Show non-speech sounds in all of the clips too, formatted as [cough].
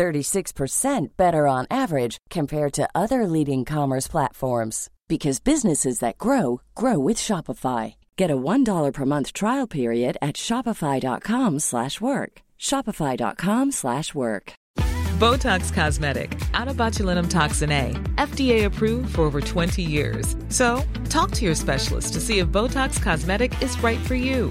36% better on average compared to other leading commerce platforms because businesses that grow grow with Shopify. Get a $1 per month trial period at shopify.com/work. shopify.com/work. Botox Cosmetic, out of botulinum toxin A, FDA approved for over 20 years. So, talk to your specialist to see if Botox Cosmetic is right for you.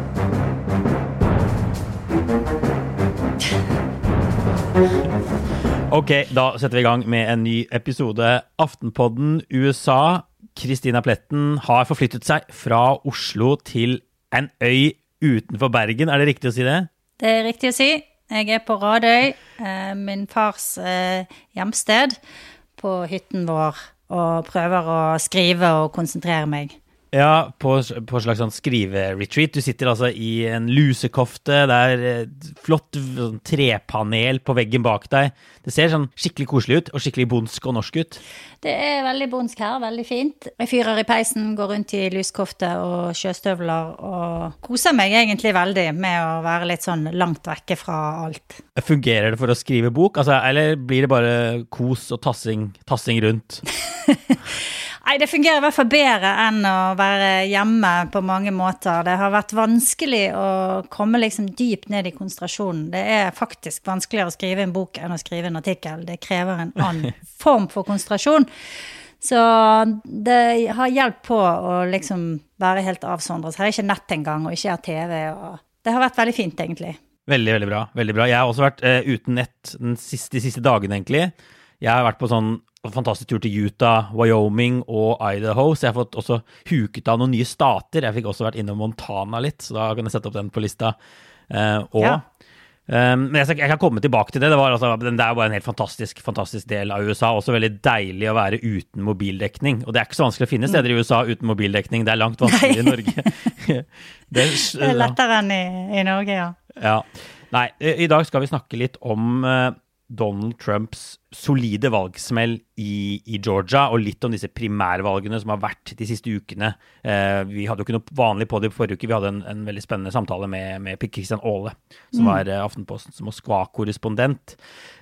Ok, da setter vi i gang med en ny episode. Aftenpodden USA. Kristina Pletten har forflyttet seg fra Oslo til en øy utenfor Bergen. Er det riktig å si det? Det er riktig å si. Jeg er på Radøy, eh, min fars eh, hjemsted, på hytten vår, og prøver å skrive og konsentrere meg. Ja, på, på en slags sånn skriveretreat. Du sitter altså i en lusekofte. Det er flott sånn trepanel på veggen bak deg. Det ser sånn skikkelig koselig ut, og skikkelig bondsk og norsk ut. Det er veldig bondsk her, veldig fint. Jeg fyrer i peisen, går rundt i lusekofte og sjøstøvler og koser meg egentlig veldig med å være litt sånn langt vekke fra alt. Fungerer det for å skrive bok, altså, eller blir det bare kos og tassing, tassing rundt? [laughs] Nei, det fungerer i hvert fall bedre enn å være hjemme på mange måter. Det har vært vanskelig å komme liksom dypt ned i konsentrasjonen. Det er faktisk vanskeligere å skrive en bok enn å skrive en artikkel. Det krever en annen [laughs] form for konsentrasjon. Så det har hjulpet på å liksom være helt avsondret. Så har jeg ikke nett engang, og ikke har TV. Det har vært veldig fint, egentlig. Veldig, veldig bra. veldig bra. Jeg har også vært uh, uten nett siste, de siste dagene, egentlig. Jeg har vært på sånn fantastisk tur til Utah, Wyoming og Idaho, så jeg har fått også huket av noen nye stater. Jeg fikk også vært innom Montana litt, så da kan jeg sette opp den på lista. Uh, og ja. um, Men jeg, jeg, kan komme tilbake til det. Det, altså, det, er bare en helt fantastisk, fantastisk del av USA. Også veldig deilig å være uten mobildekning. Og det er ikke så vanskelig å finne steder i USA uten mobildekning. Det er langt vanskeligere i Norge. det, [laughs] det, er lettere enn i, i, Norge, ja. ja. Nei, i dag skal vi snakke litt om uh, Donald Trumps solide valgsmell i, i, Georgia, og litt om disse primærvalgene som har vært de siste ukene. Eh, vi hadde jo ikke noe vanlig på det forrige uke. Vi hadde en, en veldig spennende samtale med, med Christian Aale, som mm. var eh, Aftenpostens Moskva-korrespondent.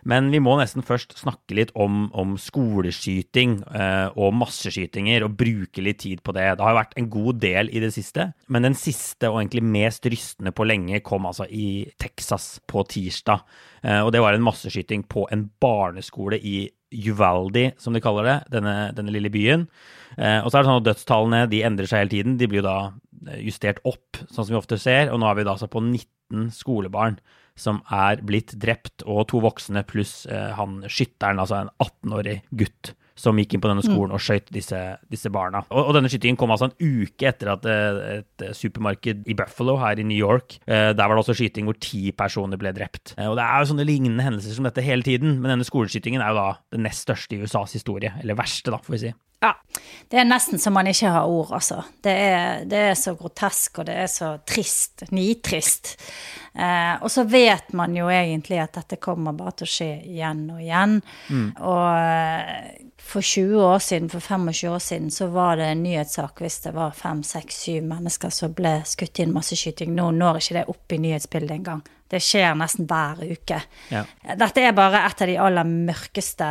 Men vi må nesten først snakke litt om, om skoleskyting eh, og masseskytinger, og bruke litt tid på det. Det har jo vært en god del i det siste, men den siste og egentlig mest rystende på lenge kom altså i Texas på tirsdag. Eh, og det var en masseskyting på en barneskole i Uvaldi, som de kaller det, denne, denne lille byen. Eh, og så er det sånn at dødstallene de endrer seg hele tiden. De blir jo da eh, justert opp, sånn som vi ofte ser. Og nå er vi da altså på 19 skolebarn som er blitt drept, og to voksne pluss eh, han skytteren, altså en 18-årig gutt som gikk inn på denne skolen mm. og skøyt disse, disse, barna. Og, og, denne skytingen kom altså en uke etter at eh, et, et supermarked i Buffalo her i New York, eh, der var det også skyting hvor ti personer ble drept. Eh, og det er jo sånne lignende hendelser som dette hele tiden, men denne skoleskytingen er jo da den nest største i USAs historie. Eller verste, da, får vi si. Ja. Det er nesten som man ikke har ord, altså. Det er, det er så grotesk, og det er så trist. Nitrist. Eh, og så vet man jo egentlig at dette kommer bare til å skje igjen og igjen. Mm. Og for 20 år siden, for 25 år siden, så var det en nyhetssak hvis det var fem, seks, syv mennesker som ble skutt i en masseskyting. Nå når ikke det opp i nyhetsbildet engang. Det skjer nesten hver uke. Ja. Dette er bare et av de aller mørkeste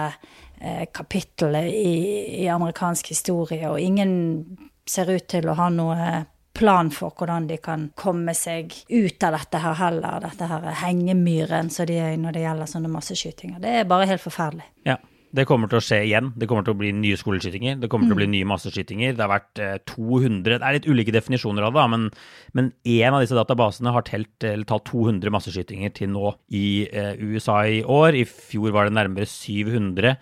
eh, kapitlene i, i amerikansk historie, og ingen ser ut til å ha noe plan for hvordan de kan komme seg ut av dette her heller, dette her hengemyren som de er i når det gjelder sånne masseskytinger. Det er bare helt forferdelig. Ja. Det kommer til å skje igjen. Det kommer til å bli nye skoleskytinger. Det kommer til å bli nye masseskytinger. Det har vært eh, 200 Det er litt ulike definisjoner av det, men, men én av disse databasene har telt, eller talt 200 masseskytinger til nå i eh, USA i år. I fjor var det nærmere 700.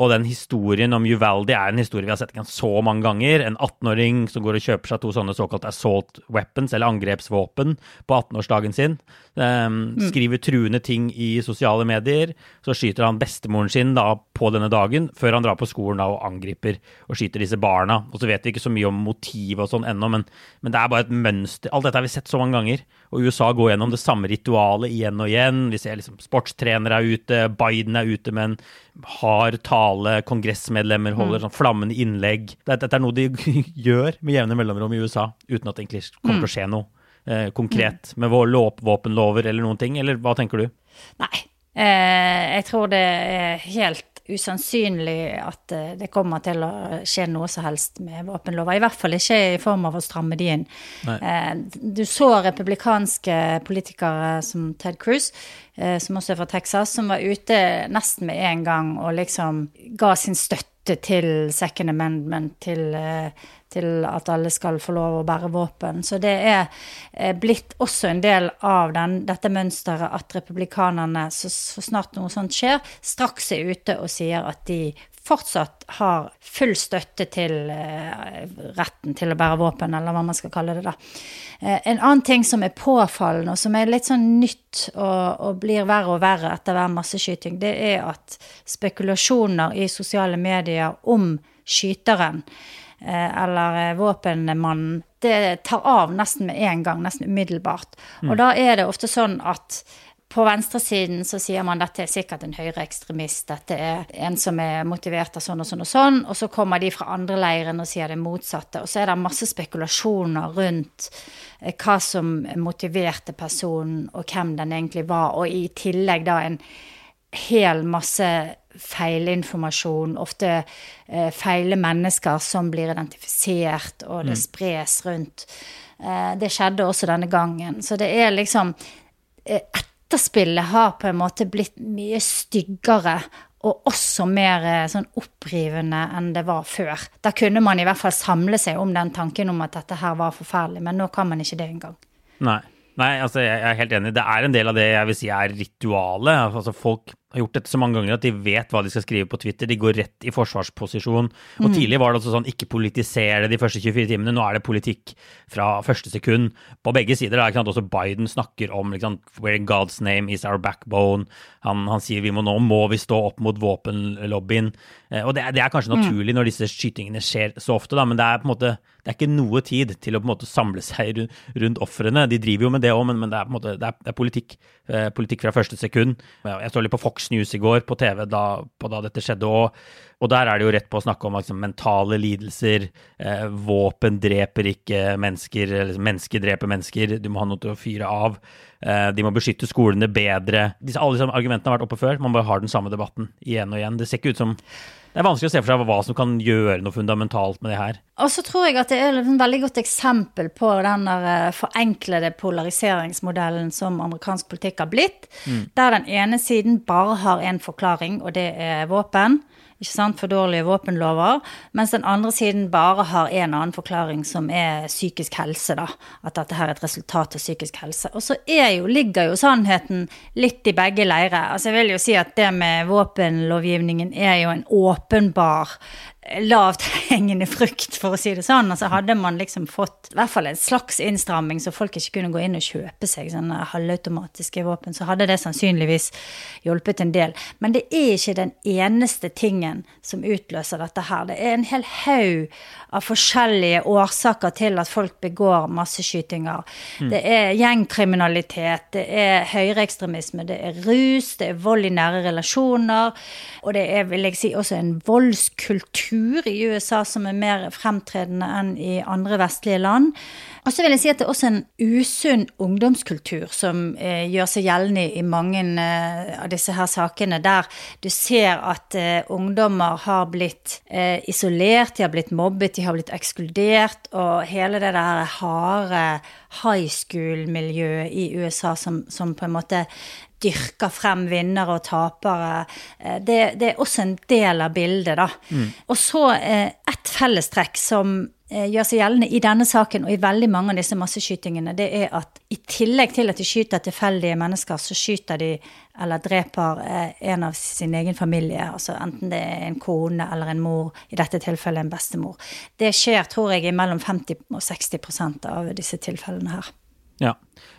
Og den historien om Uvaldi er en historie vi har sett så mange ganger. En 18-åring som går og kjøper seg to sånne såkalt assault weapons, eller angrepsvåpen, på 18-årsdagen sin. Um, skriver truende ting i sosiale medier. Så skyter han bestemoren sin da på denne dagen, før han drar på skolen da og angriper og skyter disse barna. Og så vet vi ikke så mye om motivet og sånn ennå, men, men, det er bare et mønster. Alt dette har vi sett så mange ganger. Og USA går gjennom det samme ritualet igjen og igjen. Vi ser liksom sportstrenere er ute, Biden er ute med en hard tale, kongressmedlemmer holder sånn flammende innlegg. Dette, dette er noe de [laughs] gjør med jevne mellomrom i USA, uten at det egentlig kommer til å skje noe eh, konkret med vår våpenlover eller noen ting, eller hva tenker du? Nei, eh, jeg tror det er helt usannsynlig at eh, det kommer til å skje noe som helst med våpenlover. I hvert fall ikke i form av å stramme de inn. Eh, du så republikanske politikere som Ted Cruz, eh, som også er fra Texas, som var ute nesten med en gang og liksom ga sin støtte til Second Amendment, til til at alle skal få lov å bære våpen. Så det er blitt også en del av den, dette mønsteret at republikanerne, så, så, snart noe sånt skjer, straks er ute og sier at de fortsatt har full støtte til eh, retten til å bære våpen, eller hva man skal kalle det. da. Eh, en annen ting som er påfallende, og som er litt sånn nytt og, og blir verre og verre etter hver masseskyting, det er at spekulasjoner i sosiale medier om skyteren Eh, eller eh, våpenmannen, det tar av nesten med en gang, nesten umiddelbart. Og da er det ofte sånn at på venstresiden så sier man dette er sikkert en høyreekstremist, dette er en som er motivert av sånn og sånn og sånn, og så kommer de fra andre leiren og sier det motsatte. Og så er det masse spekulasjoner rundt eh, hva som motiverte personen, og hvem den egentlig var, og i tillegg da en hel masse feilinformasjon, ofte eh, feile mennesker som blir identifisert, og det mm. spres rundt. Eh, det skjedde også denne gangen. Så det er liksom eh, Etterspillet har på en måte blitt mye styggere. Og også mer eh, sånn opprivende enn det var før. Da kunne man i hvert fall samle seg om den tanken om at dette her var forferdelig, men nå kan man ikke det engang. Nei. Nei, altså jeg er helt enig. Det er en del av det jeg vil si er ritualet. Altså Folk har gjort dette så mange ganger at de vet hva de skal skrive på Twitter. De går rett i forsvarsposisjon. Og mm. tidlig var det også sånn ikke politisere de første 24 timene. Nå er det politikk fra første sekund på begge sider. Da, ikke sant? Også Biden snakker om liksom, where God's name is our backbone. Han, han, sier vi må nå må vi stå opp mot våpenlobbyen. Eh, og det, det, er kanskje mm. naturlig når disse skytingene skjer så ofte, da, men det er på en måte det er ikke noe tid til å på en måte samle seg rundt, ofrene. De driver jo med det òg, men, men, det er på en måte det er, det er politikk. Eh, politikk fra første sekund. Jeg så litt på Fox News i går på TV da, på da dette skjedde. Og, og, der er det jo rett på å snakke om liksom, mentale lidelser. Eh, våpen dreper ikke mennesker, eller mennesker dreper mennesker. Du må ha noe til å fyre av. Eh, de må beskytte skolene bedre. Disse, alle disse argumentene har vært oppe før. Man bare har den samme debatten igjen og igjen. Det ser ikke ut som det er vanskelig å se for seg hva som kan gjøre noe fundamentalt med det her. Og så tror jeg at det er et veldig godt eksempel på den eh, forenklede polariseringsmodellen som amerikansk politikk har blitt, mm. der den ene siden bare har én forklaring, og det er våpen ikke sant, for dårlige våpenlover, mens den andre siden bare har en annen forklaring, som er psykisk helse, da. At dette her er et resultat av psykisk helse. Og så jo, ligger jo sannheten litt i begge leirer. Altså jeg vil jo si at det med våpenlovgivningen er jo en åpenbar lavthengende frukt, for å si det sånn. Altså hadde man liksom fått i hvert fall en slags innstramming, så folk ikke kunne gå inn og kjøpe seg sånne halvautomatiske våpen, så hadde det sannsynligvis hjulpet en del. Men det er ikke den eneste tingen som utløser dette her. Det er en hel haug av forskjellige årsaker til at folk begår masseskytinger. Mm. Det er gjengkriminalitet, det er høyreekstremisme, det er rus, det er vold i nære relasjoner, og det er, vil jeg si, også en voldskultur i USA som er mer fremtredende enn i andre vestlige land. Og så vil jeg si at det er også en usunn ungdomskultur som eh, gjør seg gjeldende i mange eh, av disse her sakene, der du ser at eh, ungdommer har blitt eh, isolert, de har blitt mobbet, de har blitt ekskludert, og hele det der harde high school-miljøet i USA som, som, på en måte dyrker frem vinnere og tapere. Eh, det, det, er også en del av bildet, da. Mm. Og så eh, et fellestrekk som eh, gjør seg gjeldende i denne saken og i veldig mange av disse masseskytingene, det er at i tillegg til at de skyter tilfeldige mennesker, så skyter de eller dreper en av sin egen familie. altså Enten det er en kone eller en mor, i dette tilfellet en bestemor. Det skjer, tror jeg, i mellom 50 og 60% av disse tilfellene her. Ja.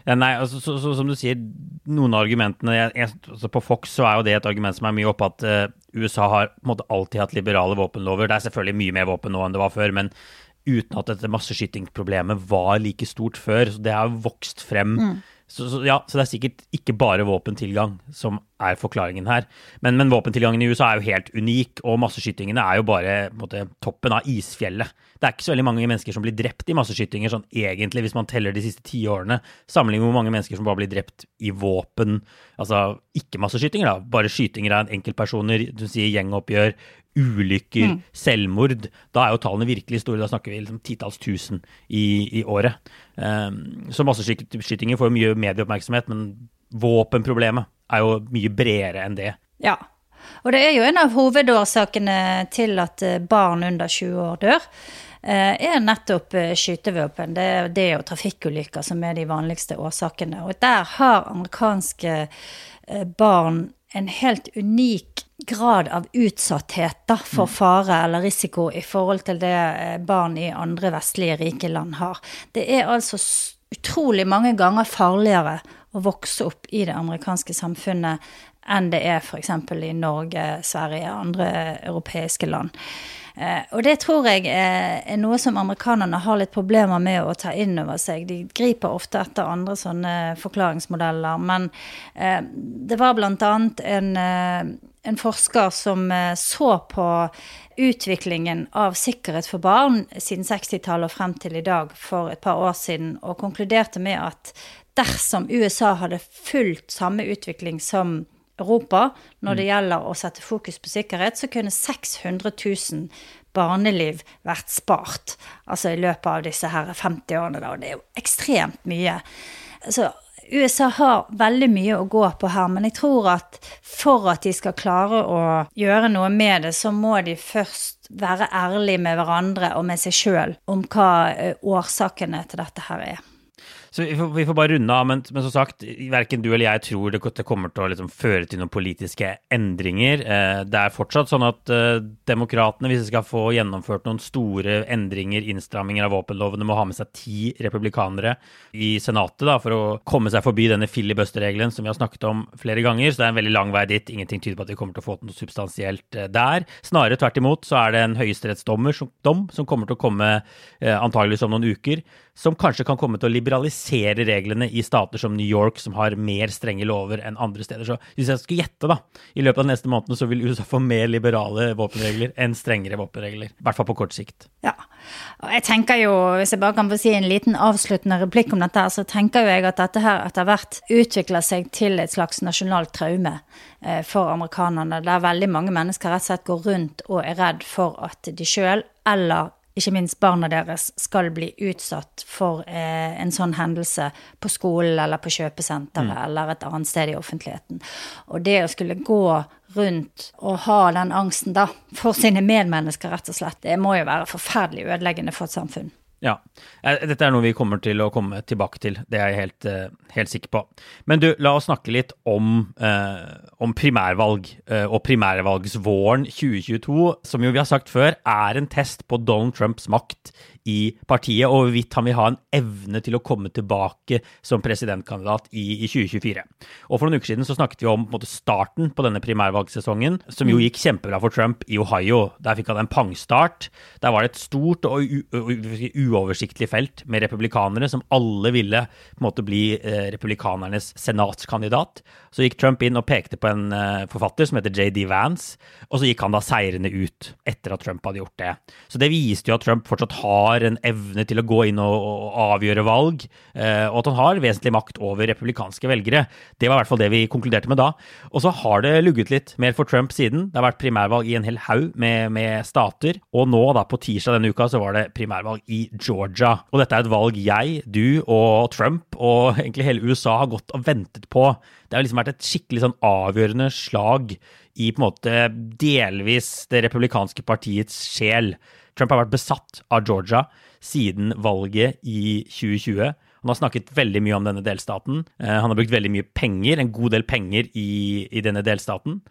ja nei, altså, så, så, som du sier, noen av argumentene jeg, jeg, altså På Fox så er jo det et argument som er mye oppe at uh, USA har på en måte alltid hatt liberale våpenlover. Det er selvfølgelig mye mer våpen nå enn det var før, men uten at dette masseskytingsproblemet var like stort før. Så det har vokst frem. Mm. Så, så, ja, så det er sikkert ikke bare våpentilgang som er forklaringen her. Men, men våpentilgangen i USA er jo helt unik, og masseskytingene er jo bare måte, toppen av isfjellet. Det er ikke så veldig mange mennesker som blir drept i masseskytinger, sånn egentlig, hvis man teller de siste ti årene, sammenlignet med hvor mange mennesker som bare blir drept i våpen, altså ikke masseskytinger, da, bare skytinger av enkeltpersoner, du sier gjengoppgjør, ulykker, mm. selvmord, da er jo tallene virkelig store. Da snakker vi liksom titalls tusen i, i året. Um, så masseskytinger får jo mye medieoppmerksomhet, men våpenproblemet er jo mye bredere enn det. Ja, og det er jo en av hovedårsakene til at eh, barn under 20 år dør. Eh, er nettopp eh, skytevåpen. Det er jo trafikkulykker som er de vanligste årsakene. Og der har amerikanske barn en helt unik grad av utsatthet da, for mm. fare eller risiko i forhold til det eh, barn i andre vestlige rike land har. Det er altså utrolig mange ganger farligere å vokse opp i det amerikanske samfunnet enn det er f.eks. i Norge, Sverige og andre europeiske land. Eh, og det tror jeg er, noe som amerikanerne har litt problemer med å ta inn over seg. De griper ofte etter andre sånne forklaringsmodeller. Men eh, det var annet en, eh, en forsker som så på utviklingen av sikkerhet for barn siden 60-tallet og frem til i dag for et par år siden, og konkluderte med at dersom USA hadde fulgt samme utvikling som Europa når det mm. gjelder å sette fokus på sikkerhet, så kunne 600 000 barneliv vært spart. Altså i løpet av disse her 50 årene, da. Og det er jo ekstremt mye. Så USA har veldig mye å gå på her, men jeg tror at for at de skal klare å gjøre noe med det, så må de først være ærlige med hverandre og med seg sjøl om hva eh, årsakene til dette her er. Så vi får, vi får, bare runde av, men, men som sagt, verken du eller jeg tror det, det kommer til å liksom føre til noen politiske endringer. Eh, det er fortsatt sånn at eh, demokratene, hvis de skal få gjennomført noen store endringer, innstramminger av våpenlovene, må ha med seg ti republikanere i Senatet da, for å komme seg forbi denne filibuster-regelen som vi har snakket om flere ganger. Så det er en veldig lang vei dit. Ingenting tyder på at vi kommer til å få noe substansielt eh, der. Snarere tvert imot så er det en høyesterettsdommer som, som kommer til å komme eh, antageligvis om noen uker, som kanskje kan komme til å liberalisere reglene i stater som New York, som har mer strenge lover enn andre steder. Så hvis jeg skulle gjette, da, i løpet av de neste månedene så vil USA få mer liberale våpenregler enn strengere våpenregler. I hvert fall på kort sikt. Ja. Og jeg tenker jo, hvis jeg bare kan få si en liten avsluttende replikk om dette, så tenker jo jeg at dette her etter hvert utvikler seg til et slags nasjonalt traume eh, for amerikanerne, der veldig mange mennesker rett og slett går rundt og er redd for at de sjøl eller ikke minst barna deres skal bli utsatt for eh, en sånn hendelse på skolen eller på kjøpesenteret mm. eller et annet sted i offentligheten. Og det å skulle gå rundt og ha den angsten da for sine medmennesker, rett og slett, det må jo være forferdelig ødeleggende for et samfunn. Ja. Eh, dette er noe vi kommer til å komme tilbake til, det er jeg helt, eh, helt sikker på. Men du, la oss snakke litt om, eh, om primærvalg eh, og primærvalgsvåren 2022, som jo vi har sagt før er en test på Donald Trumps makt i partiet, og hvorvidt han vil ha en evne til å komme tilbake som presidentkandidat i, i 2024. Og For noen uker siden så snakket vi om på måte, starten på denne primærvalgsesongen, som jo mm. gikk kjempebra for Trump i Ohio. Der fikk han en pangstart. Der var det et stort og uoversiktlig felt med republikanere som alle ville på en måte bli eh, republikanernes senatskandidat. Så gikk Trump inn og pekte på en eh, forfatter som heter JD Vance, og så gikk han da seirende ut etter at Trump hadde gjort det. Så det viste jo at Trump fortsatt har har en evne til å gå inn og, og avgjøre valg, eh, og at han har vesentlig makt over republikanske velgere. Det var i hvert fall det vi konkluderte med da. Og så har det lugget litt mer for Trump siden. Det har vært primærvalg i en hel haug med, med, stater, og nå da på tirsdag denne uka så var det primærvalg i Georgia. Og dette er et valg jeg, du og Trump og [laughs] egentlig hele USA har gått og ventet på. Det har liksom vært et skikkelig sånn avgjørende slag i på en måte delvis det republikanske partiets sjel. Trump har vært besatt av Georgia siden valget i 2020. Han har snakket veldig mye om denne delstaten. Eh, han har brukt veldig mye penger, en god del penger, i, i denne delstaten.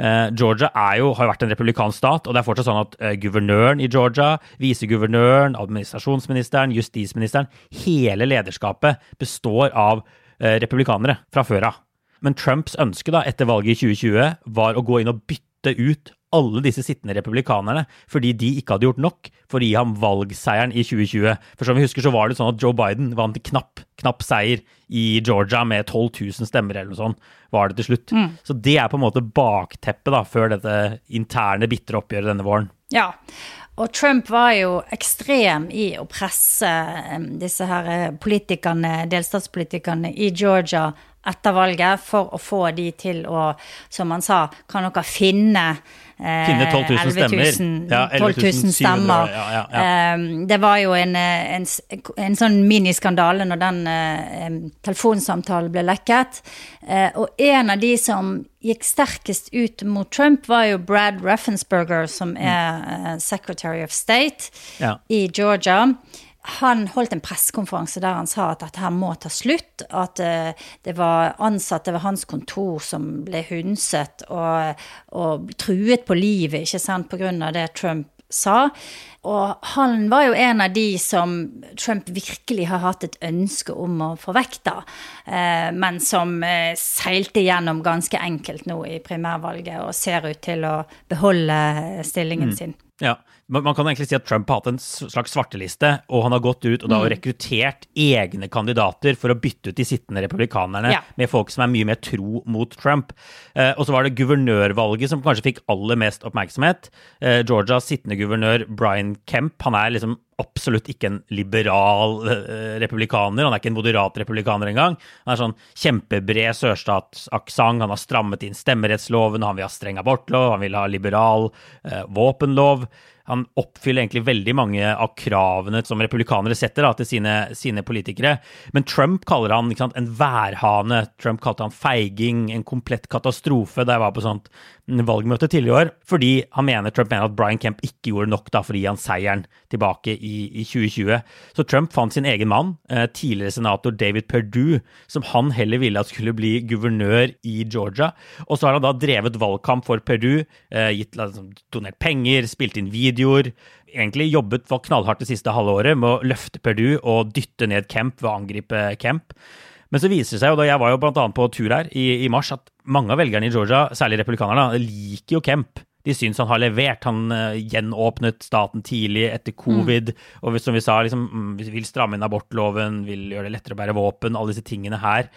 Uh, Georgia jo, har jo vært en republikansk stat, og det er fortsatt sånn at uh, guvernøren i Georgia, viseguvernøren, administrasjonsministeren, justisministeren Hele lederskapet består av republikanere fra før av. Men Trumps ønske da, etter valget i 2020 var å gå inn og bytte ut alle disse sittende republikanerne fordi de ikke hadde gjort nok for å gi ham valgseieren i 2020. For som vi husker, så var det sånn at Joe Biden vant knapp, knapp seier i Georgia med 12 000 stemmer eller noe sånt, var det til slutt. Mm. Så det er på en måte bakteppet da, før dette interne bitre oppgjøret denne våren. Ja, og Trump var jo ekstrem i å presse disse her eh, politikerne, delstatspolitikerne i Georgia etter valget for å få de til å, som han sa, kan dere finne Finne 12 000 stemmer. Ja, 12 000 stemmer. Ja, ja, ehm, det var jo en, eh, en, en sånn miniskandale når den uh, telefonsamtalen ble lekket. Uh, og en av de som gikk sterkest ut mot Trump, var jo Brad Raffensperger, som er uh, Secretary of State i Georgia han holdt en pressekonferanse der han sa at dette her må ta slutt. At uh, det var ansatte ved hans kontor som ble hundset og, og truet på livet, ikke sant, pga. det Trump sa. Og han var jo en av de som Trump virkelig har hatt et ønske om å få vekk, da. Uh, men som uh, seilte gjennom ganske enkelt nå i primærvalget og ser ut til å beholde stillingen mm. sin. Ja, man kan egentlig si at Trump har hatt en slags svarteliste, og han har gått ut og da mm. rekruttert egne kandidater for å bytte ut de sittende republikanerne ja. med folk som er mye mer tro mot Trump. Eh, og så var det guvernørvalget som kanskje fikk aller mest oppmerksomhet. Eh, Georgias sittende guvernør Brian Kemp, han er liksom absolutt ikke en liberal eh, republikaner. Han er ikke en moderat republikaner engang. Han er sånn kjempebred sørstatsaksent. Han har strammet inn stemmerettsloven, han vil ha streng abortlov, han vil ha liberal eh, våpenlov han oppfyller egentlig veldig mange av kravene som republikanere setter da, til sine, sine, politikere. Men Trump kaller han sant, en værhane. Trump kalte han feiging, en komplett katastrofe da jeg var på sånt valgmøte tidligere i år. Fordi han mener, Trump mener at Brian Kemp ikke gjorde nok da for å gi han seieren tilbake i, i 2020. Så Trump fant sin egen mann, eh, tidligere senator David Perdue, som han heller ville at skulle bli guvernør i Georgia. Og så har han da drevet valgkamp for Perdue, eh, gitt, liksom, donert penger, spilt inn video videoer. Egentlig jobbet for knallhardt det siste halve året med å løfte Perdue og dytte ned Kemp ved å angripe Kemp. Men så viser det seg, og da jeg var jo bl.a. på tur her i, i, mars, at mange av velgerne i Georgia, særlig republikanerne, liker jo Kemp. De syns han har levert. Han uh, gjenåpnet staten tidlig etter covid. Mm. Og som vi sa, liksom, mm, vil stramme inn abortloven, vil gjøre det lettere å bære våpen. Alle disse tingene her.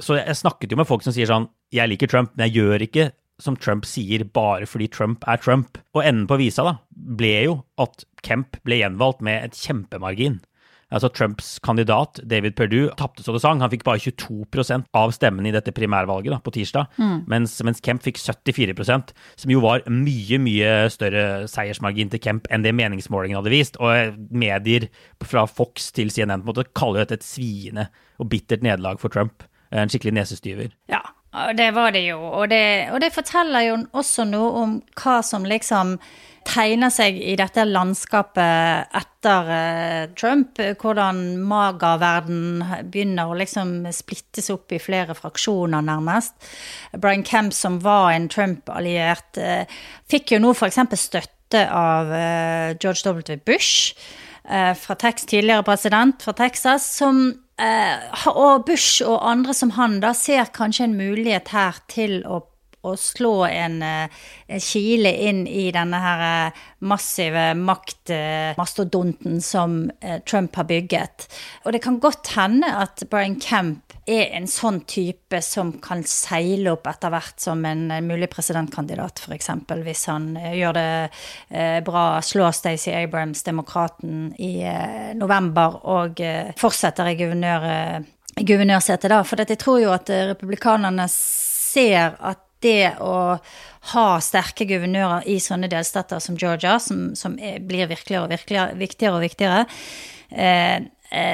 Så jeg snakket jo med folk som sier sånn Jeg liker Trump, men jeg gjør ikke som Trump sier bare fordi Trump er Trump. Og enden på visa da, ble jo at Kemp ble gjenvalgt med et kjempemargin. Altså Trumps kandidat, David Perdue, tapte så det sang. Han fikk bare 22% av stemmene i dette primærvalget da, på tirsdag, mm. mens, mens, Kemp fikk 74% som jo var mye, mye større seiersmargin til Kemp enn det meningsmålingen hadde vist. Og medier fra Fox til CNN på en måte kaller dette et sviende og bittert nederlag for Trump. En skikkelig nesestyver. Ja, det var det jo. Og det, og det, forteller jo også noe om hva som liksom tegner seg i dette landskapet etter uh, Trump. Hvordan maga-verden begynner å liksom splittes opp i flere fraksjoner, nærmest. Brian Kemp, som var en Trump-alliert, uh, fikk jo nå f.eks. støtte av uh, George W. Bush, fra Tex, tidligere president fra Texas, som og Bush og andre som han da ser kanskje en mulighet her til å å slå en, en kile inn i denne her massive maktmastodonten som Trump har bygget. Og det kan godt hende at Brian Kemp er en sånn type som kan seile opp etter hvert som en mulig presidentkandidat, f.eks. Hvis han gjør det bra, slår Stacey Abrams, demokraten, i november og fortsetter i guvernør guvernørsetet, da. For jeg tror jo at republikanerne ser at det å ha sterke guvernører i sånne delstater som Georgia, som, som er, blir virkeligere og virkeligere, viktigere og viktigere, eh,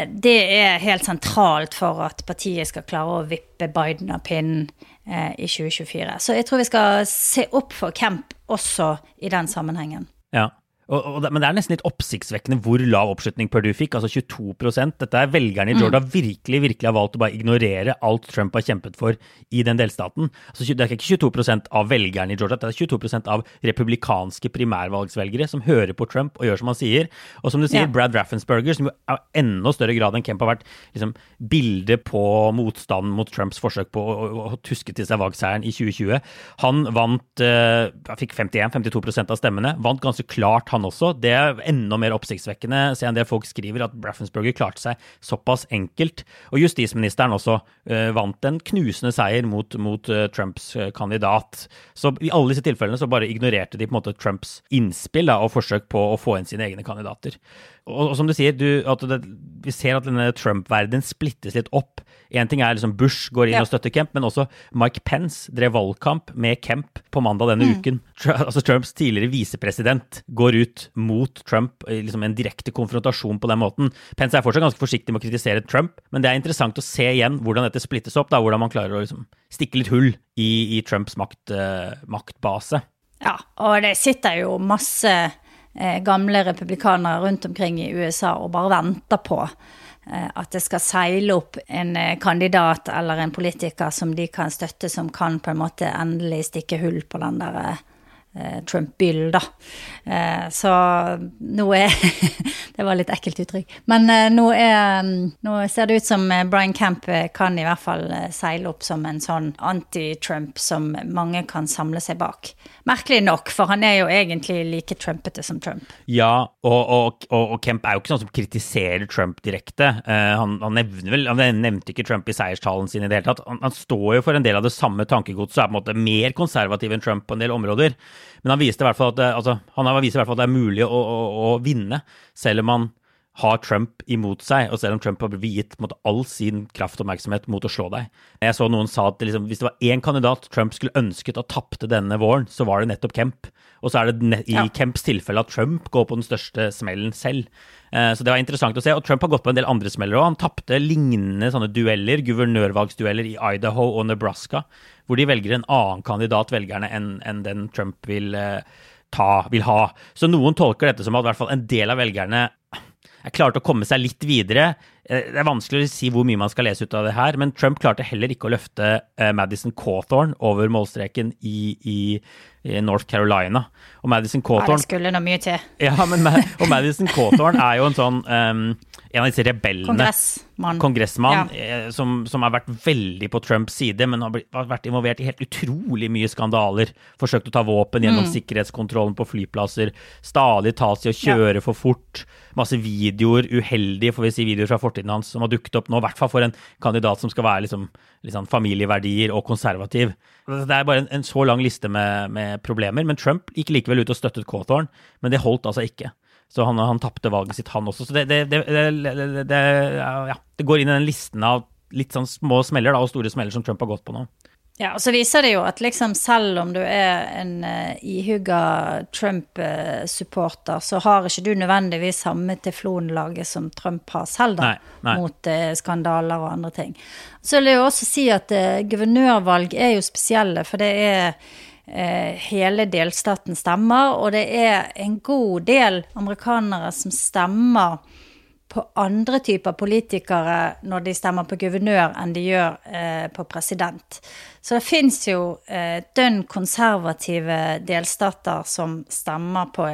det er helt sentralt for at partiet skal klare å vippe Biden av pinnen eh, i 2024. Så jeg tror vi skal se opp for Kemp også i den sammenhengen. Ja, og, og men det er nesten litt oppsiktsvekkende hvor lav oppslutning Purdue fikk, altså 22% Dette er velgerne i Georgia mm. virkelig virkelig har valgt å bare ignorere alt Trump har kjempet for i den delstaten. Altså, det er ikke 22% av velgerne i Georgia, det er 22% av republikanske primærvalgsvelgere som hører på Trump og gjør som han sier. Og som du sier, ja. Brad Raffensperger, som jo er enda større grad enn Kemp har vært liksom, bildet på motstanden mot Trumps forsøk på å, å, å tuske til seg valgseieren i 2020. Han vant, uh, fikk 51-52% av stemmene, vant ganske klart han også. Det er enda mer oppsiktsvekkende, se enn det folk skriver, at Braffensburger klarte seg såpass enkelt. Og justisministeren også uh, vant en knusende seier mot, mot uh, Trumps uh, kandidat. Så i alle disse tilfellene så bare ignorerte de på en måte Trumps innspill da, og forsøk på å få inn sine egne kandidater. Og, og som du sier, du, det, vi ser at denne Trump-verdenen splittes litt opp. Én ting er liksom Bush går inn ja. og støtter Kemp, men også Mike Pence drev valgkamp med Kemp på mandag denne mm. uken. Altså Trumps tidligere visepresident går ut mot Trump i liksom en direkte konfrontasjon på den måten. Pence er fortsatt ganske forsiktig med å kritisere Trump, men det er interessant å se igjen hvordan dette splittes opp, da, hvordan man klarer å liksom stikke litt hull i, i Trumps makt, uh, maktbase. Ja, og det sitter jo masse Eh, gamle republikanere rundt omkring i USA og bare venter på eh, at det skal seile opp en eh, kandidat eller en politiker som de kan støtte, som kan på en måte endelig stikke hull på den der Trump-byll, da. Så nå er [laughs] Det var litt ekkelt uttrykk. Men nå, er, mm, nå ser det ut som Brian Camp kan i hvert fall seile opp som en sånn anti-Trump som mange kan samle seg bak. Merkelig nok, for han er jo egentlig like trumpete som Trump. Ja, og, og, og, og Kemp er jo ikke sånn som kritiserer Trump direkte. Han, han, vel, han nevnte ikke Trump i seierstalen sin i det hele tatt. Han, han, står jo for en del av det samme tankegodset, er på en måte mer konservativ enn Trump på en del områder. Men han viste i hvert fall at det, altså, i hvert fall at det er mulig å, å, å vinne, selv om han har Trump imot seg, og selv om Trump har viet all sin kraft og oppmerksomhet mot å slå deg. Jeg så noen sa at liksom, hvis det var én kandidat Trump skulle ønsket å tapte denne våren, så var det nettopp Kemp. Og så er det i ja. Kemps tilfelle at Trump går på den største smellen selv. Eh, så det var interessant å se. Og Trump har gått på en del andre smeller òg. Han tapte lignende sånne dueller, guvernørvalgsdueller i Idaho og Nebraska, hvor de velger en annen kandidat, velgerne, enn en den Trump vil, eh, ta, vil ha. Så noen tolker dette som at i hvert fall en del av velgerne er klarte å komme seg litt videre. Eh, det er vanskelig å si hvor mye man skal lese ut av det her, men Trump klarte heller ikke å løfte eh, Madison Cawthorn over målstreken i, i, i North Carolina. Og Madison Cawthorn ja, Det skulle nå mye til. Ja, men, og Madison Cawthorn er jo en sånn um, en av disse rebellene. Kongressmann. Kongressmann ja. Eh, som, som, har vært veldig på Trumps side, men har vært involvert i helt utrolig mye skandaler. Forsøkt å ta våpen gjennom mm. sikkerhetskontrollen på flyplasser. Stadig tas seg å kjøre ja. for fort. Masse videoer, uheldige får vi si, videoer fra fortiden hans som har dukket opp nå. I hvert fall for en kandidat som skal være liksom, liksom familieverdier og konservativ. Det er bare en, en så lang liste med, med, problemer. Men Trump gikk likevel ut og støttet Cawthorn, men det holdt altså ikke. Så han, han tapte valget sitt, han også. Så det, det, det, det, ja, det går inn i den listen av litt sånn små smeller da, og store smeller som Trump har gått på nå. Ja, og så viser det jo at liksom selv om du er en uh, ihuga Trump-supporter, så har ikke du nødvendigvis samme teflonlaget som Trump har selv, da, nei, nei. mot uh, skandaler og andre ting. Så vil jeg jo også si at uh, guvernørvalg er jo spesielle, for det er Eh, hele delstaten stemmer, og det er en god del amerikanere som stemmer på andre typer politikere når de stemmer på guvernør, enn de gjør eh, på president. Så det fins jo eh, dønn konservative delstater som stemmer på,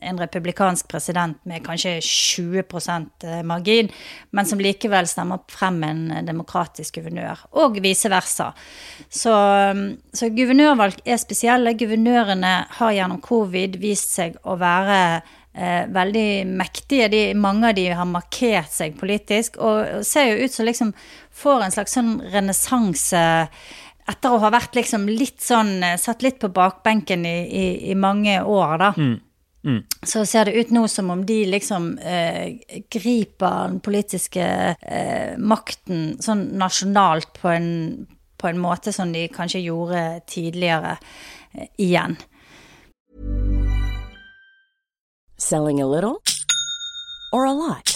en republikansk president med kanskje 20% margin, men som likevel stemmer frem en demokratisk guvernør, og vice versa. Så, så guvernørvalg er spesielle. Guvernørene har gjennom covid vist seg å være eh, veldig mektige. De, mange av de har markert seg politisk, og ser jo ut som liksom får en slags sånn renessanse etter å ha vært liksom litt sånn Satt litt på bakbenken i, i, i mange år, da. Mm. Mm. Så ser det ut nå som om de liksom eh, griper den politiske eh, makten sånn nasjonalt på en, på en, måte som de kanskje gjorde tidligere eh, igjen. Selling a little or a lot?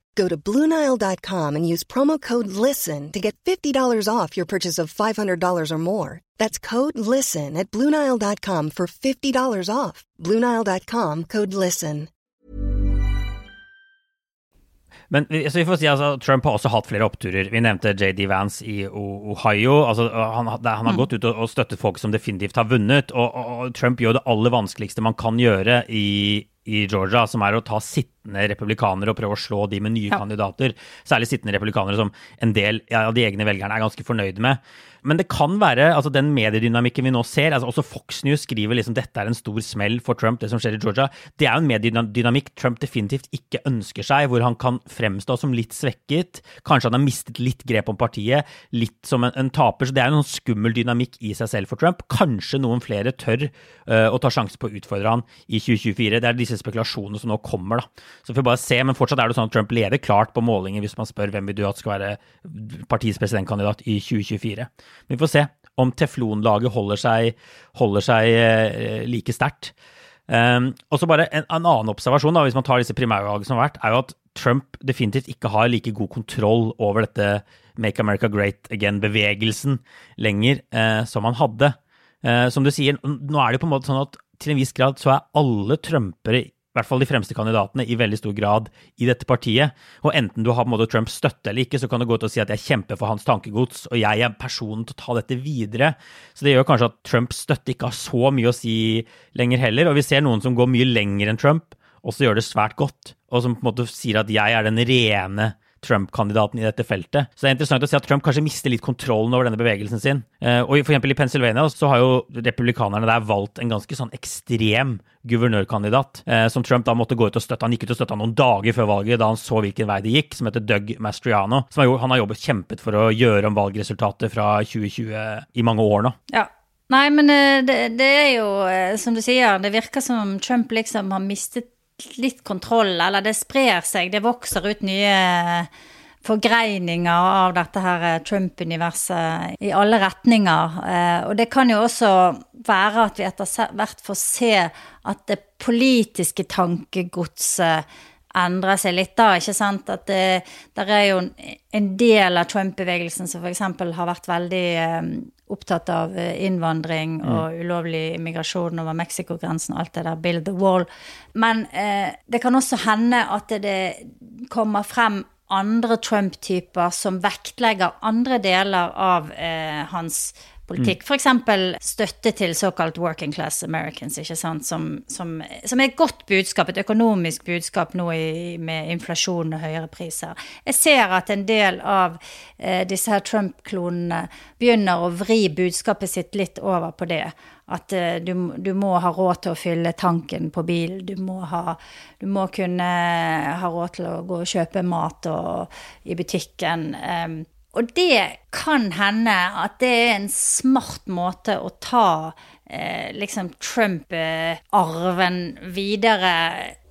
Go to Bluenile.com and use promo code LISTEN to get $50 off your purchase of $500 or more. That's code LISTEN at Bluenile.com for $50 off. Bluenile.com code LISTEN. Men så vi får si altså, Trump har også hatt flere oppturer. Vi nevnte JD Vance i Ohio. Altså, han, han, har mm. gått ut og, og, støttet folk som definitivt har vunnet. Og, og Trump gjør det aller vanskeligste man kan gjøre i i Georgia, som er å ta sittende republikanere og prøve å slå de med nye ja. kandidater. Særlig sittende republikanere som en del av de egne velgerne er ganske fornøyde med. Men det kan være altså den mediedynamikken vi nå ser altså Også Fox News skriver liksom dette er en stor smell for Trump, det som skjer i Georgia. Det er jo en mediedynamikk Trump definitivt ikke ønsker seg, hvor han kan fremstå som litt svekket. Kanskje han har mistet litt grep om partiet, litt som en, en taper. Så det er en sånn skummel dynamikk i seg selv for Trump. Kanskje noen flere tør uh, å ta sjanse på å utfordre han i 2024. Det er disse spekulasjonene som nå kommer, da. Så får vi bare se. Men fortsatt er det sånn at Trump leder klart på målinger hvis man spør hvem vil du at skal være partiets presidentkandidat i 2024. Vi får se om teflonlaget holder seg, holder seg eh, like sterkt. Um, og så bare en, en, annen observasjon, da, hvis man tar disse primærvalgene som har vært, er jo at Trump definitivt ikke har like god kontroll over dette Make America Great Again-bevegelsen lenger uh, som han hadde. Uh, som du sier, nå er det på en måte sånn at til en viss grad så er alle trumpere i hvert fall de fremste kandidatene, i veldig stor grad i dette partiet. Og enten du har på en måte Trumps støtte eller ikke, så kan du gå ut og si at jeg kjemper for hans tankegods, og jeg er personen til å ta dette videre. Så det gjør kanskje at Trumps støtte ikke har så mye å si lenger heller. Og vi ser noen som går mye lenger enn Trump, og så gjør det svært godt. Og som på en måte sier at jeg er den rene Trump-kandidaten i dette feltet. Så det er interessant å se at Trump kanskje mister litt kontrollen over denne bevegelsen sin. Eh, og for eksempel i Pennsylvania så har jo republikanerne der valgt en ganske sånn ekstrem guvernørkandidat, eh, som Trump da måtte gå ut og støtte. Han gikk ut og støtta noen dager før valget, da han så hvilken vei det gikk, som heter Doug Mastriano. Som har, han har jobbet kjempet for å gjøre om valgresultatet fra 2020 i mange år nå. Ja, Nei, men eh, det, det, er jo, som du sier, det virker som Trump liksom har mistet litt kontroll, eller det sprer seg, det vokser ut nye forgreininger av dette her eh, Trump-universet i alle retninger. Eh, og det kan jo også være at vi etter hvert får se at det politiske tankegodset endrer seg litt, da. ikke sant? At det der er jo en del av Trump-bevegelsen som f.eks. har vært veldig eh, opptatt av eh, innvandring mm. og ulovlig immigrasjon over Mexicogrensen og alt det der, build the wall. Men eh, det kan også hende at det, det kommer frem andre Trump-typer som vektlegger andre deler av eh, hans politikk. Mm. F.eks. støtte til såkalt working class Americans, ikke sant? Som, som, som, er et godt budskap, et økonomisk budskap nå i, med inflasjon og høyere priser. Jeg ser at en del av eh, disse her Trump-klonene begynner å vri budskapet sitt litt over på det. At uh, du, du, må ha råd til å fylle tanken på bilen. Du du må kunne ha råd til å gå og kjøpe mat og, i butikken. Um, og det kan hende at det er en smart måte å ta eh, liksom Trump-arven videre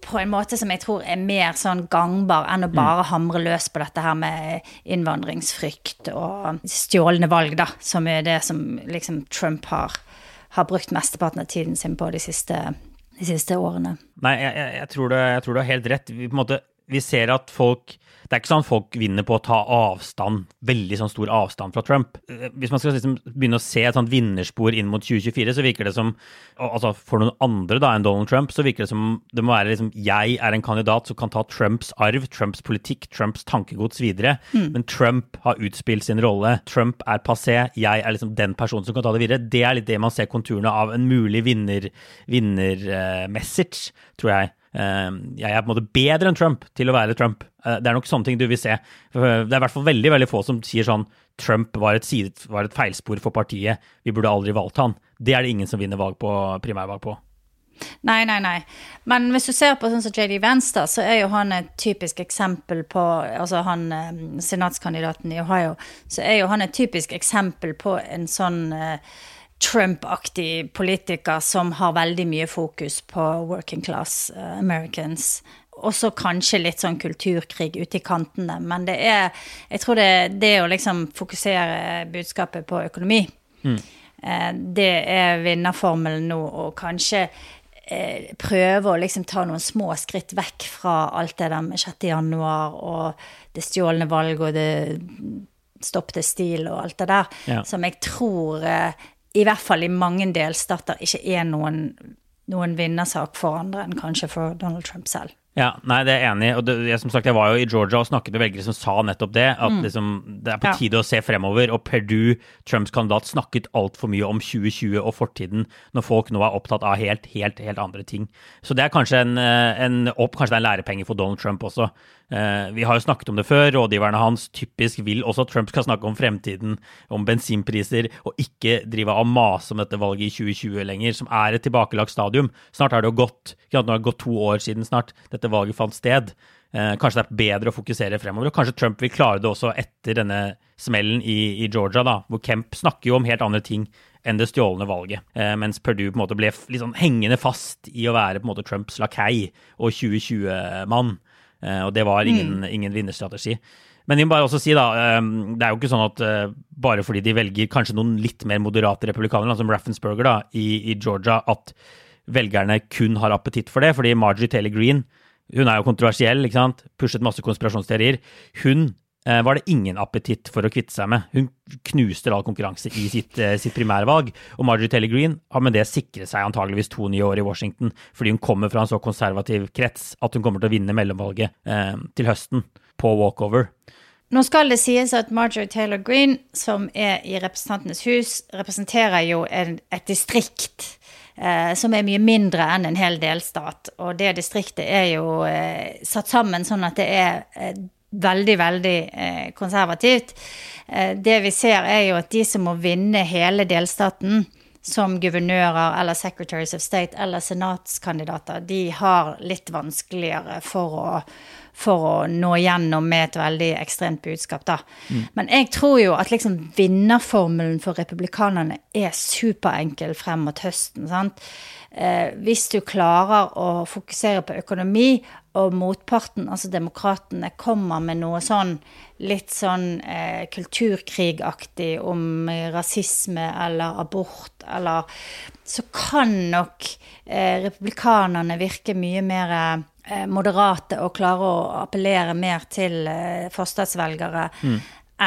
på en måte som jeg tror er mer sånn gangbar enn å mm. bare hamre løs på dette her med innvandringsfrykt og stjålne valg, da, som er det som liksom Trump har, har brukt mesteparten av tiden sin på de siste, de siste årene. Nei, jeg, jeg, tror det, jeg, tror du har helt rett. Vi, måte, vi ser at folk det er ikke sånn folk vinner på å ta avstand, veldig sånn stor avstand fra Trump. Hvis man skal liksom begynne å se et sånt vinnerspor inn mot 2024, så virker det som altså For noen andre da enn Donald Trump, så virker det som det må være liksom Jeg er en kandidat som kan ta Trumps arv, Trumps politikk, Trumps tankegods videre. Mm. Men Trump har utspilt sin rolle. Trump er passé. Jeg er liksom den personen som kan ta det videre. Det er litt det man ser konturene av en mulig vinner-message, vinner, tror jeg. Ehm, jeg er på en måte bedre enn Trump til å være Trump. Eh, det er nok sånne ting du vil se. Det er i hvert fall veldig veldig få som sier sånn Trump var et, side, var et feilspor for partiet, vi burde aldri valgt han. Det er det ingen som vinner valg på, primærvalg på. Nei, nei, nei. Men hvis du ser på sånn som JD da, så er jo han et typisk eksempel på Altså han eh, senatskandidaten i Ohio, så er jo han et typisk eksempel på en sånn eh, Trump-aktig politiker som har veldig mye fokus på working class uh, Americans. Også kanskje litt sånn kulturkrig ute i kantene. Men det er Jeg tror det, det å liksom fokusere budskapet på økonomi, mm. uh, det er vinnerformelen nå, og kanskje uh, prøve å liksom ta noen små skritt vekk fra alt det der med 6. januar og det stjålne valget og det stopp til stil og alt det der, ja. som jeg tror i hvert fall i mange delstater ikke er noen, noen vinnersak for andre enn kanskje for Donald Trump selv. Ja, nei, det er jeg enig i. Og det, jeg, som sagt, jeg var jo i Georgia og snakket med velgere som sa nettopp det. At mm. liksom, det er på tide ja. å se fremover. Og Perdue, Trumps kandidat, snakket altfor mye om 2020 og fortiden, når folk nå er opptatt av helt, helt, helt andre ting. Så det er kanskje en, eh, en, opp, kanskje det er en lærepenge for Donald Trump også. Eh, vi har jo snakket om det før. Rådgiverne hans typisk vil også at Trump skal snakke om fremtiden, om bensinpriser, og ikke drive av mase om dette valget i 2020 lenger, som er et tilbakelagt stadium. Snart har det jo gått, nå har det gått to år siden snart dette valget fant sted. Eh, kanskje det er bedre å fokusere fremover. og Kanskje Trump vil klare det også etter denne smellen i, i Georgia, da, hvor Kemp snakker jo om helt andre ting enn det stjålne valget. Eh, mens Perdue på en måte ble sånn hengende fast i å være på en måte Trumps lakei og 2020-mann. Eh, og det var ingen, mm. ingen vinnerstrategi. Men vi må bare også si da, eh, det er jo ikke sånn at eh, bare fordi de velger kanskje noen litt mer moderate republikanere, som Raffensperger da, i, i, Georgia, at velgerne kun har appetitt for det. Fordi Marjorie Taylor Green hun er jo kontroversiell, ikke sant? pushet masse konspirasjonsteorier. Hun Eh, var det ingen appetitt for å kvitte seg med. Hun knuste all konkurranse i sitt, eh, sitt primærvalg. Og Marjorie Taylor Green har med det sikret seg antageligvis to nye år i Washington, fordi hun kommer fra en så konservativ krets at hun kommer til å vinne mellomvalget eh, til høsten på walkover. Nå skal det sies at Marjorie Taylor Green, som er i Representantenes hus, representerer jo en, et distrikt som er mye mindre enn en hel delstat. Og det distriktet er jo eh, satt sammen sånn at det er eh, veldig, veldig eh, konservativt. Eh, det vi ser, er jo at de som må vinne hele delstaten, som guvernører eller secretaries of state eller senatskandidater, de har litt vanskeligere for å, for å nå gjennom med et veldig ekstremt budskap, da. Mm. Men jeg tror jo at liksom vinnerformelen for republikanerne er superenkel frem mot høsten. sant? Eh, hvis du klarer å fokusere på økonomi og motparten, altså demokratene, kommer med noe sånn litt sånn eh, kulturkrigaktig om rasisme eller abort eller Så kan nok eh, republikanerne virke mye mer moderate og klare å appellere mer til eh, forstadsvelgere mm.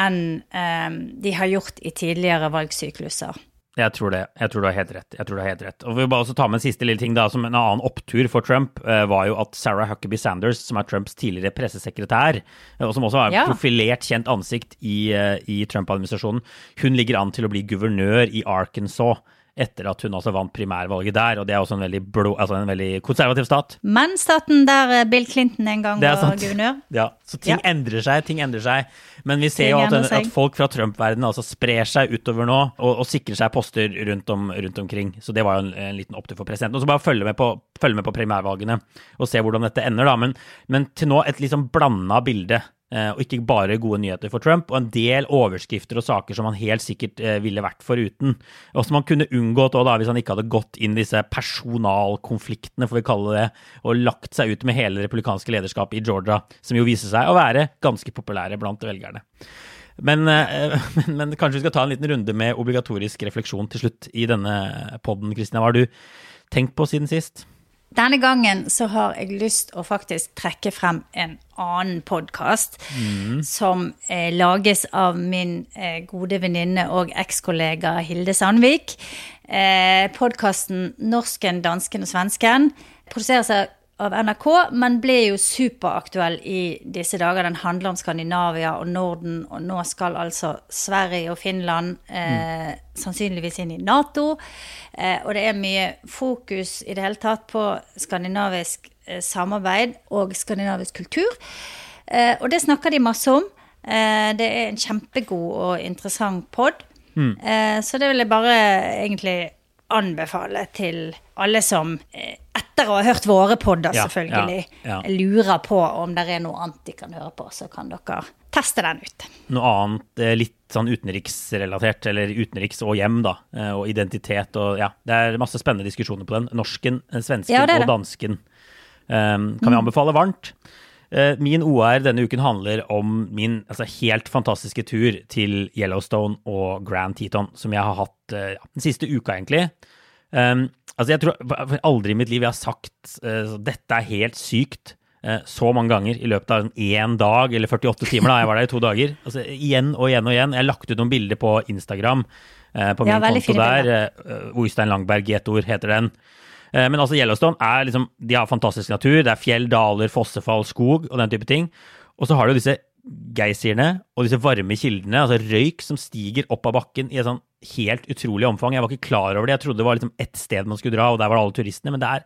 enn eh, de har gjort i tidligere valgsykluser. Jeg tror det. Jeg tror du har helt rett. Jeg tror du har helt rett. Og vi vil bare også ta med en siste lille ting da, som en annen opptur for Trump, eh, var jo at Sarah Huckabee Sanders, som er Trumps tidligere pressesekretær, eh, og som også har Ja. profilert kjent ansikt i, eh, i Trump-administrasjonen, hun ligger an til å bli guvernør i Arkansas etter at hun også vant primærvalget der, og det er også en veldig, blå, altså en veldig konservativ stat. Men staten der eh, Bill Clinton en gang var guvernør. [laughs] Ja, så ting Ja. endrer seg, ting endrer seg. Men vi ser Ting jo at, at folk fra Trump-verdenen altså sprer seg utover nå, og, og sikrer seg poster rundt, om, rundt omkring. Så det var jo en, en liten opptur for presidenten. Og så bare følge med på, følge med på primærvalgene og se hvordan dette ender, da. Men, men til nå et litt sånn blanda bilde. Eh, Og ikke bare gode nyheter for Trump, og en del overskrifter og saker som han helt sikkert eh, ville vært foruten. Og som han kunne unngått også da, hvis han ikke hadde gått inn disse personalkonfliktene, får vi kalle det, og lagt seg ut med hele det republikanske lederskapet i Georgia, som jo viser seg å være ganske populære blant velgerne. Men, eh, [laughs] men, men kanskje vi skal ta en liten runde med obligatorisk refleksjon til slutt i denne podden. Kristina, hva har du tenkt på siden sist? Denne gangen så har jeg lyst å faktisk trekke frem en annen podkast som eh, lages av min eh, gode venninne og ekskollega Hilde Sandvik. Eh, Podkasten 'Norsken, dansken og svensken' produseres av NRK, men ble jo superaktuell i disse dager. Den handler om Skandinavia og Norden, og nå skal altså Sverige og Finland eh, sannsynligvis inn i Nato. Eh, og det er mye fokus i det hele tatt på skandinavisk eh, samarbeid og skandinavisk kultur. Eh, og det snakker de masse om. Eh, det er en kjempegod og interessant pod. Eh, så det vil jeg bare egentlig anbefale til alle som eh, etter å ha hørt våre podder, selvfølgelig, ja, ja. lurer på om det er noe annet de kan høre på, så kan dere teste den ut. Noe annet eh, litt sånn utenriksrelatert, eller utenriks og hjem, da, eh, og identitet og ja, det er masse spennende diskusjoner på den. Norsken, eh, svensken Ja, det det. og dansken um, kan vi anbefale varmt. Min OR denne uken handler om min altså, helt fantastiske tur til Yellowstone og Grand Teton, som jeg har hatt ja, den siste uka, egentlig. Um, altså, jeg tror aldri i mitt liv jeg har sagt uh, dette er helt sykt uh, så mange ganger i løpet av én dag eller 48 timer. da, Jeg var der i to dager. Altså, igjen og igjen og igjen. Jeg har lagt ut noen bilder på Instagram, uh, på min Ja, konto der. Oystein Langberg i ett ord heter den. Men altså Yellowstone er liksom, de har fantastisk natur. Det er fjell, daler, fossefall, skog og den type ting. Og så har du disse geysirene og disse varme kildene, altså røyk som stiger opp av bakken i et sånn helt utrolig omfang. Jeg var ikke klar over det. Jeg trodde det var liksom ett sted man skulle dra, og der var alle turistene. Men det er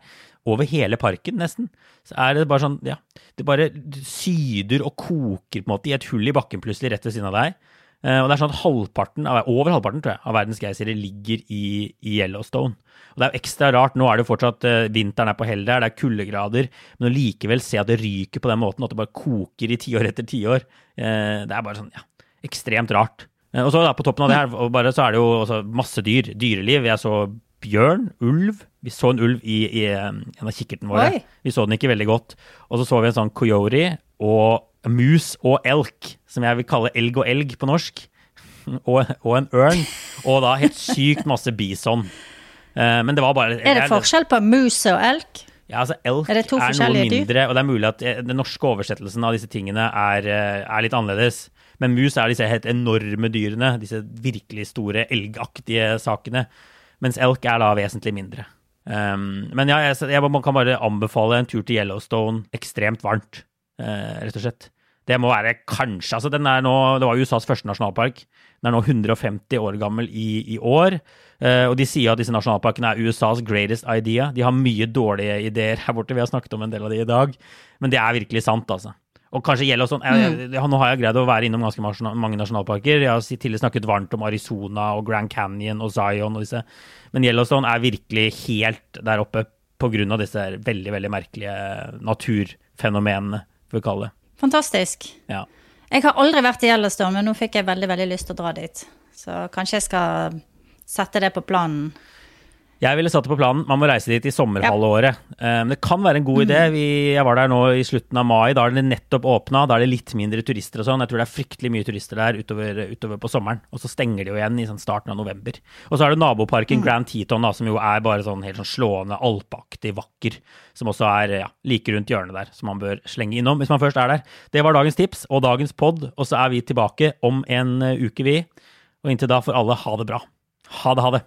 over hele parken, nesten. Så er det bare sånn, ja Det bare syder og koker på en måte i et hull i bakken plutselig rett ved siden av deg. Eh, Og det er sånn at halvparten, over halvparten tror jeg, av verdens geysirer ligger i, i Yellowstone. Og det er jo ekstra rart. Nå er det jo fortsatt eh, vinteren er på hell der, det er kuldegrader. Men å likevel se at det ryker på den måten, at det bare koker i tiår etter tiår, eh, det er bare sånn, ja, ekstremt rart. Eh, og så da, på toppen av det her, og bare, så er det jo også masse dyr. Dyreliv. Jeg så bjørn, ulv. Vi så en ulv i, i en av kikkertene våre. Oi. Vi så den ikke veldig godt. Og så så vi en sånn coyote og mus og elk, som jeg vil kalle elg og elg på norsk. [laughs] Og, og en ørn. Og da helt sykt masse bison. Eh, men det var bare Er det forskjell på mus og elk? Ja, altså Elk Er er, noe mindre, dyr? og det er mulig at eh, den norske oversettelsen av disse tingene er, er litt annerledes. Men mus er disse helt enorme dyrene, disse virkelig store elgaktige sakene. Mens elk er da vesentlig mindre. Um, men ja, jeg, jeg, man kan bare anbefale en tur til Yellowstone ekstremt varmt, uh, rett og slett. Det må være kanskje altså den er nå, Det var USAs første nasjonalpark. Den er nå 150 år gammel i, i år. Uh, og de sier at disse nasjonalparkene er USAs greatest idea. De har mye dårlige ideer her borte. Vi har snakket om en del av de i dag. Men det er virkelig sant, altså. Og kanskje Yellowstone jeg, jeg, jeg, Nå har jeg greid å være innom ganske mange nasjonalparker. Jeg har tidligere snakket varmt om Arizona og Grand Canyon og Zion og disse. Men Yellowstone er virkelig helt der oppe av disse veldig, veldig merkelige naturfenomenene, for å kalle det. Fantastisk. Ja. Jeg har aldri vært i Yellowstone, men nå fikk jeg veldig veldig lyst til å dra dit. Så kanskje jeg skal sette det på planen. Jeg ville satt det på planen. Man må reise dit i sommerhalvåret. Ja. Um, det kan være en god idé. Vi, jeg var der nå i slutten av mai. Da er det nettopp åpna. Da er det litt mindre turister og sånn. Jeg tror det er fryktelig mye turister der utover, utover på sommeren. Og så stenger de jo igjen i sånn starten av november. Og så er det naboparken Grand Teton, da, som jo er bare sånn helt sånn slående alpeaktig vakker. Som også er ja, like rundt hjørnet der, som man bør slenge innom hvis man først er der. Det var dagens tips og dagens pod. Og så er vi tilbake om en eh, uke, vi. Og inntil da får alle ha det bra. Ha det, ha det.